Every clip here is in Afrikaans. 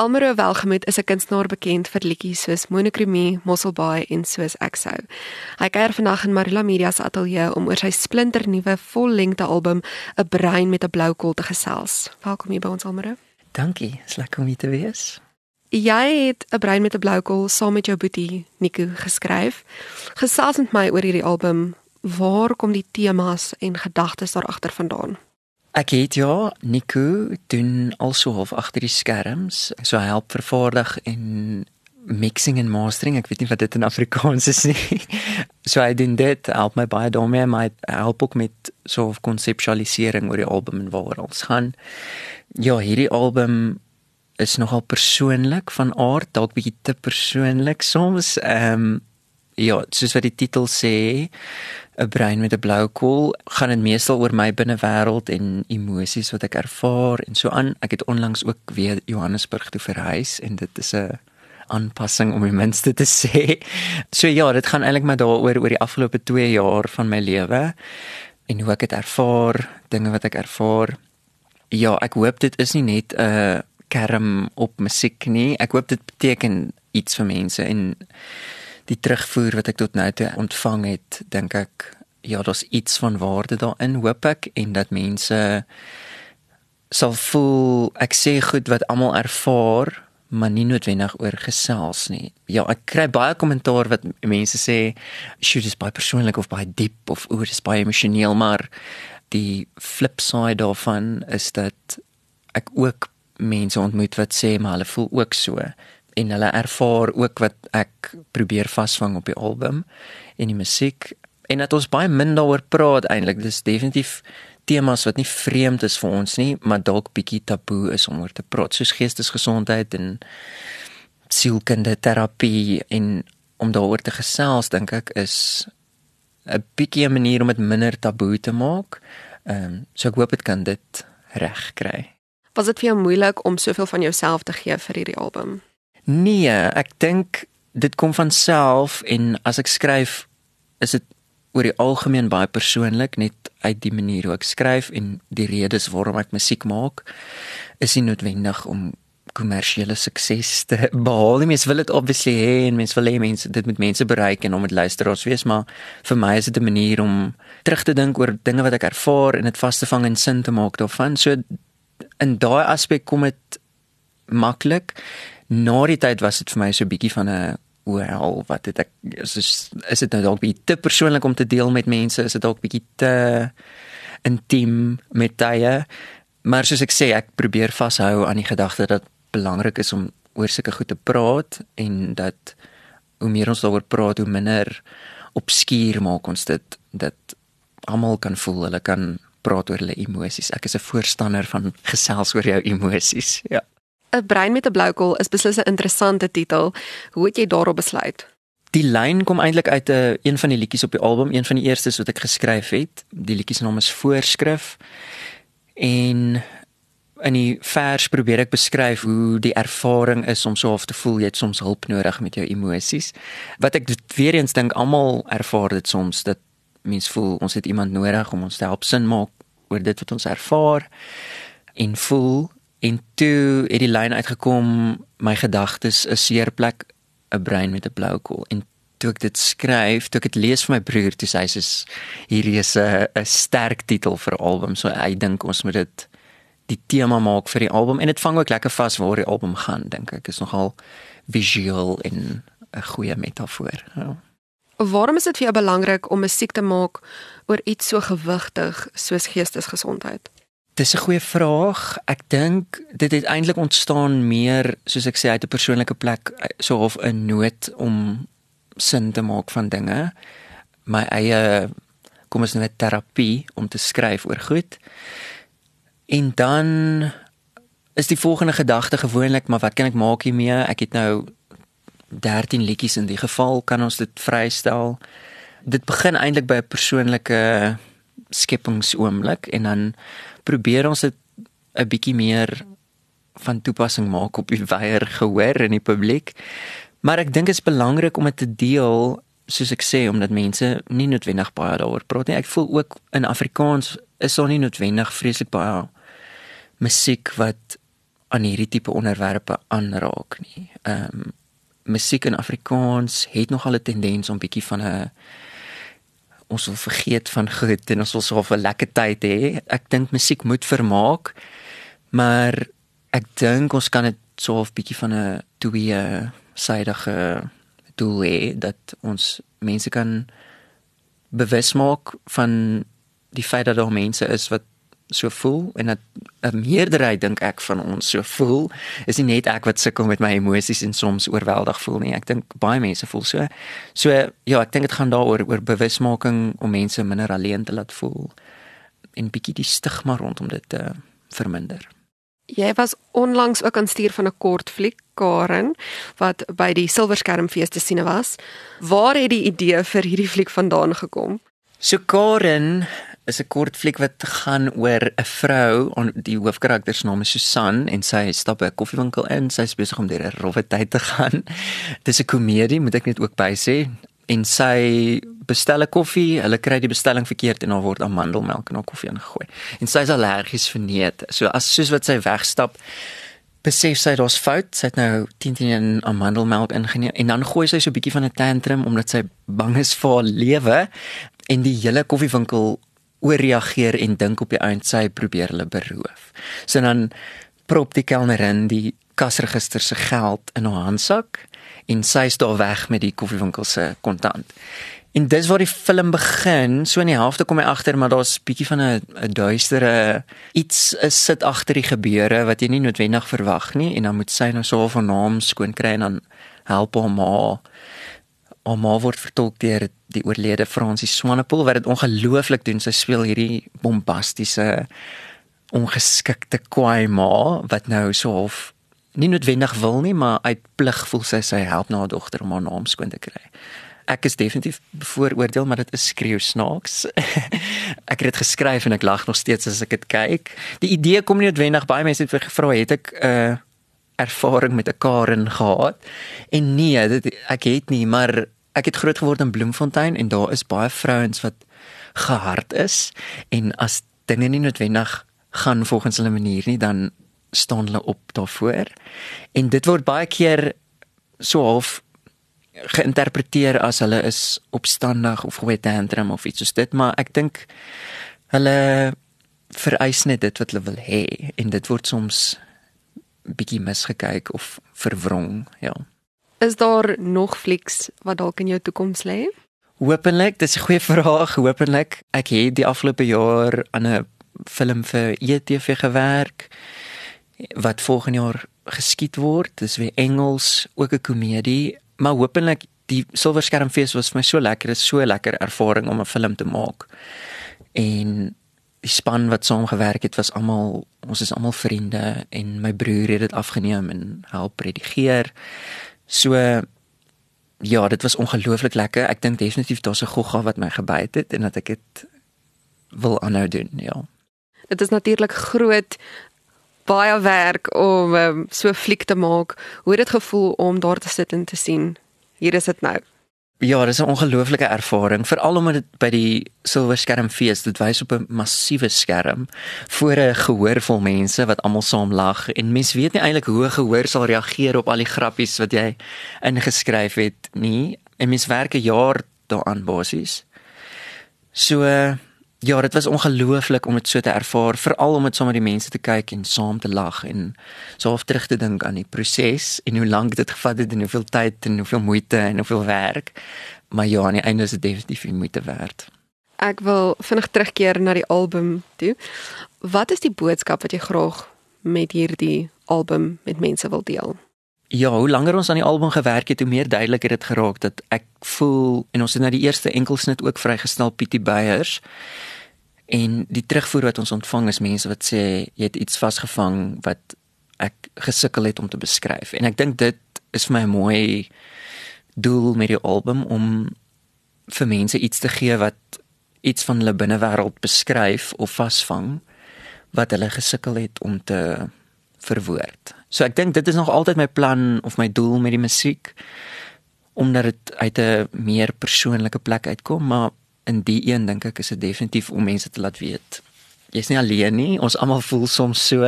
Almero Welgemoed is 'n kunstenaar bekend vir liedjies soos Monochromie, Mosselbaai en soos ek sou. Hy kuier vandag in Marula Media se ateljee om oor sy splinternuwe vollengte album 'n brein met 'n blou kol te gesels. Welkom hier by ons Almero. Dankie, is lekker om hier te wees. Jy het 'n brein met 'n blou kol saam met jou boetie Nico geskryf. Gesels met my oor hierdie album. Waar kom die temas en gedagtes daar agter vandaan? Ek het ja, Nico doen also half agter die skerms. So hy help vervaardig en mixing en mastering. Ek weet nie wat dit in Afrikaans is nie. So hy doen dit, help my baie daarmee, maar hy help ook met so 'n konseptualisering oor die album en waaroor ons gaan. Ja, hierdie album is nogal persoonlik van aard, dalk bietjie te persoonlik soms. Ehm um, ja, soos wat die titel sê, 'n brein met 'n blou kol, gaan dit meestal oor my binnewêreld en emosies wat ek ervaar en so aan. Ek het onlangs ook weer Johannesburg toe verhuis en dit is 'n aanpassing om die minste te sê. So ja, dit gaan eintlik maar daaroor oor die afgelope 2 jaar van my lewe en hoe ek dit ervaar, dinge wat ek ervaar. Ja, ek hoop dit is nie net 'n uh, kerm op musiek nie. Ek hoop dit beteken iets vir mense en die terugvoer wat ek tot nou toe ontvang het, dink ek ja, daar's iets van waarde daarin, hoop ek en dat mense sal voel ek sê goed wat almal ervaar maar nie noodwendig oor gesels nie. Ja, ek kry baie kommentaar wat mense sê, "Shoot, dis baie persoonlik of baie diep of oor dis baie emosioneel," maar die flip side daarvan is dat ek ook mense ontmoet wat sê maar hulle voel ook so en hulle ervaar ook wat ek probeer vasvang op die album en die musiek en dat ons baie min daaroor praat eintlik dis definitief temas wat nie vreemd is vir ons nie maar dalk bietjie taboe is om oor te praat soos geestesgesondheid en sielkunde terapie en om daaroor te gesels dink ek is 'n bietjie 'n manier om dit minder taboe te maak. Ehm um, so ek hoop dit kan dit reg kry. Was dit vir jou moeilik om soveel van jouself te gee vir hierdie album? Nee, ek dink dit kom van self en as ek skryf is dit oor die algemeen baie persoonlik net uit die manier hoe ek skryf en die redes waarom ek musiek maak is nie noodwendig om kommersiële sukses te behaal. Mens wil dit obviously hê en mens wil hê mense dit met mense bereik en om dit luisteraars wees, maar vir my is dit 'n manier om terug te dink oor dinge wat ek ervaar en dit vas te vang en sin te maak daarvan. So in daai aspek kom dit maklik. Na die tyd was dit vir my so 'n bietjie van 'n wel wat dit ek is is dit nou dalk bietjie te persoonlik om te deel met mense, is dit dalk bietjie te intiem met tye. Maar soos ek sê, ek probeer vashou aan die gedagte dat belangrik is om oor sulke goed te praat en dat hoe meer ons daaroor praat, hoe minder obskuur maak ons dit dat almal kan voel, hulle kan praat oor hulle emosies. Ek is 'n voorstander van gesels oor jou emosies. Ja. 'n Brein met 'n blou kol is beslis 'n interessante titel. Hoe het jy daarop besluit? Die lyn kom eintlik uit 'n uh, een van die liedjies op die album, een van die eerstes wat ek geskryf het. Die liedjie se naam is Voorskrif. En in die vers probeer ek beskryf hoe die ervaring is om so half te voel jy het soms hulp nodig met jou emosies. Wat ek weer eens dink almal ervaar dit soms dat mens voel ons het iemand nodig om ons te help sin maak oor dit wat ons ervaar en voel en toe het die lyn uitgekom my gedagtes 'n seerplek 'n brein met 'n blou kol en toe ek dit skryf toe ek dit lees vir my broer toe sê hy sê hierdie is 'n 'n sterk titel vir 'n album. So hy dink ons moet dit die tema maak vir die album. En dit vang ook lekker vas waar die album gaan dink ek. Is nogal visueel en 'n goeie metafoor. Ja. Waarom is dit vir jou belangrik om musiek te maak oor iets so gewigtig soos geestesgesondheid? Dis 'n goeie vraag. Ek dink dit het eintlik ontstaan meer soos ek sê uit 'n persoonlike plek, so half 'n nood om sin te maak van dinge. My eie kom ons nou net terapie om te skryf oor goed. En dan is die volgende gedagte gewoonlik, maar wat kan ek maak hiermee? Ek het nou 13 liedjies in die geval kan ons dit vrystel. Dit begin eintlik by 'n persoonlike skepingsoomblik en dan probeer ons dit 'n bietjie meer van toepassing maak op die wyeer gehoor in die publiek. Maar ek dink dit is belangrik om dit te deel soos ek sê omdat mense nie noodwendig baie daaroor praat nie. Ek voel ook in Afrikaans is daar nie noodwendig vreeslik baie musiek wat aan hierdie tipe onderwerpe aanraak nie. Ehm um, musiek in Afrikaans het nogal 'n tendens om bietjie van 'n ons wil vergeet van goed en ons wil so 'n lekker tyd hê. Ek dink musiek moet vermaak, maar ek dink ons kan dit so 'n bietjie van 'n twee sydige doel hê dat ons mense kan bewus maak van die feit dat daar mense is wat so voel en dat 'n meerderheid dink ek van ons so voel is nie net ek wat sukkel met my emosies en soms oorweldig voel nie ek dink baie mense voel so so ja ek dink dit gaan daaroor oor bewusmaking om mense minder alleen te laat voel en bietjie die stigma rondom dit te verminder Jy was onlangs ook aan stuur van 'n kort fliek Karen wat by die Silverskermfees te sien was. Waar het die idee vir hierdie fliek vandaan gekom? So Karen is 'n kort fliek wat gaan oor 'n vrou, die hoofkarakter se naam is Susan en sy stap by 'n koffiewinkel in. Sy is besig om deur 'n rowwe tyd te gaan. Dis 'n komedie, moet ek net ook by sê. En sy bestel 'n koffie, hulle kry die bestelling verkeerd en daar word amandelmelk in haar koffie ingegooi. En sy is allergies vir neute. So as soos wat sy wegstap, besef sy daar's fout. Sy het nou 10 teen amandelmelk ingeneem en dan gooi sy so 'n bietjie van 'n tantrum omdat sy bang is vir haar lewe en die hele koffiewinkel ooreageer en dink op die eind sy probeer hulle beroof. So dan prop die kelnerin die kasregister se geld in haar handsak en sy is daar weg met die koffiewinkel se kontant. En dis waar die film begin. So in die helfte kom hy agter maar daar's bietjie van 'n 'n duistere iets is sit agter die gebeure wat jy nie noodwendig verwag nie en dan moet sy nou so 'n naam skoon kry en dan help hom maar Oma word vertolk deur die oorlede Fransie Swanepoel wat dit ongelooflik doen. Sy speel hierdie bombastiese ongeskikte kwaai ma wat nou so half nie noodwendig wil nie, maar uit plig voel sy sy help na haar dogter om haar naam skoon te kry. Ek is definitief bevooroordeel, maar dit is skreeu snaaks. ek het dit geskryf en ek lag nog steeds as ek dit kyk. Die idee kom nie noodwendig baie mense het vir gevra het ek 'n uh, ervaring met 'n Karen gehad. En nee, dit ek het nie, maar ek het groot geword in Bloemfontein en daar is baie vrouens wat gehard is en as dinge nie noodwendig gaan volgens hulle manier nie, dan staan hulle op daarvoor. En dit word baie keer so half geïnterpreteer as hulle is opstandig of goeie tantrum of iets soos dit, maar ek dink hulle vereis net dit wat hulle wil hê en dit word soms bietjie misgekyk of verwrong, ja. Is daar nog flieks wat dalk in jou toekoms lê? Hoopelik, dis 'n goeie vraag, hoopelik. Ek het die afgelope jaar aan 'n film vir ETV gewerk wat volgende jaar geskiet word. Dis weer Engels, ook 'n komedie, maar hoopelik die Silverskermfees was vir my so lekker, is so lekker ervaring om 'n film te maak. En die span wat saam gewerk het was almal ons is almal vriende en my broer het dit afgeneem en help redigeer. So ja, dit was ongelooflik lekker. Ek dink definitief daar's 'n gogga wat my gebyt het en dat ek dit wil aanhou doen, ja. Dit is natuurlik groot baie werk om um, so fliek te maak. Hoe het dit gevoel om daar te sit en te sien? Hier is dit nou. Ja, dis 'n ongelooflike ervaring, veral omdat dit by die Silverskermfees dit wys op 'n massiewe skerm voor 'n gehoor vol mense wat almal saam lag en mens weet nie eintlik hoe gehoor sal reageer op al die grappies wat jy ingeskryf het nie. En mens werk 'n jaar daaraan basies. So Ja, dit was ongelooflik om dit so te ervaar, veral om met sommer die mense te kyk en saam te lag en so of terug te dink aan die proses en hoe lank dit gevat het en hoeveel tyd en hoeveel moeite en hoeveel werk. Maar ja, aan die einde is dit definitief die moeite werd. Ek wil vinnig terugkeer na die album toe. Wat is die boodskap wat jy graag met hierdie album met mense wil deel? Ja, hoe langer ons aan die album gewerk het, hoe meer duidelik het dit geraak dat ek voel en ons het nou die eerste enkelsnit ook vrygestel Pietie Beyers. En die terugvoer wat ons ontvang is mense wat sê jy het iets vasgevang wat ek gesukkel het om te beskryf. En ek dink dit is vir my 'n mooi doel met die album om vir mense iets te gee wat iets van hulle binnewêreld beskryf of vasvang wat hulle gesukkel het om te verwoord. So ek dink dit is nog altyd my plan of my doel met die musiek omdat dit uit 'n meer persoonlike plek uitkom, maar in die een dink ek is dit definitief om mense te laat weet jy's nie alleen nie. Ons almal voel soms so.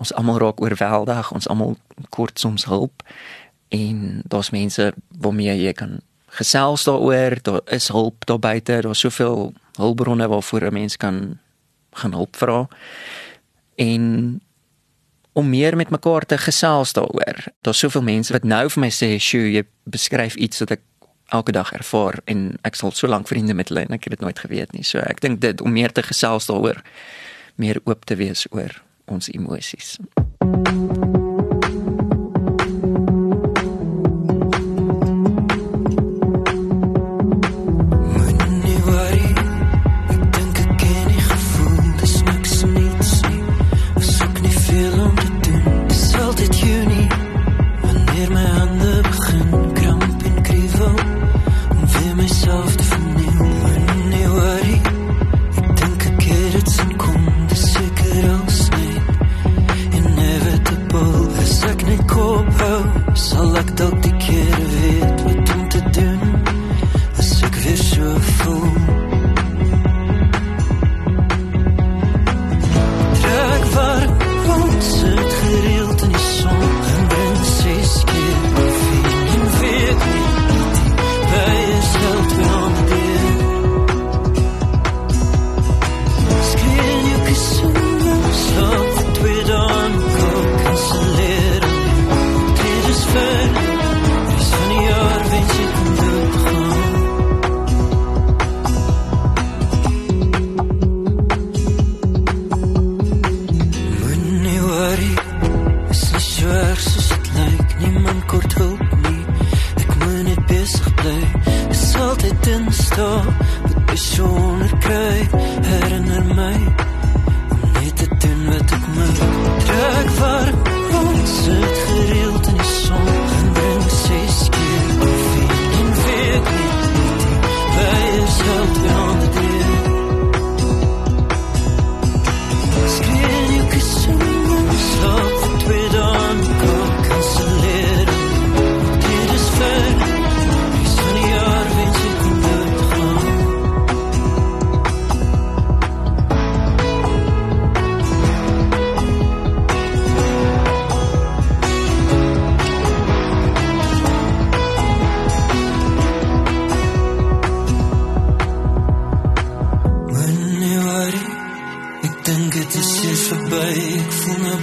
Ons almal raak oorweldig. Ons almal kort soms hulp. En daar's mense waarmee jy kan gesels daaroor. Daar is hulp daar buite. Daar's soveel hulpbronne waarvoor 'n mens kan gaan hulp vra. En om meer met mekaar te gesels daaroor. Daar's soveel mense wat nou vir my sê, "Sjoe, jy beskryf iets wat ek elke dag ervaar en ek sal so lank vriende met hulle en ek het dit nooit geweet nie." So ek dink dit om meer te gesels daaroor, meer oop te wees oor ons emosies. Soft. to daar Wat persoon kry herinner my Om net te doen wat ek moet Druk warm Kom sit gereeld in die son En drink ses keer koffie En weet nie By is help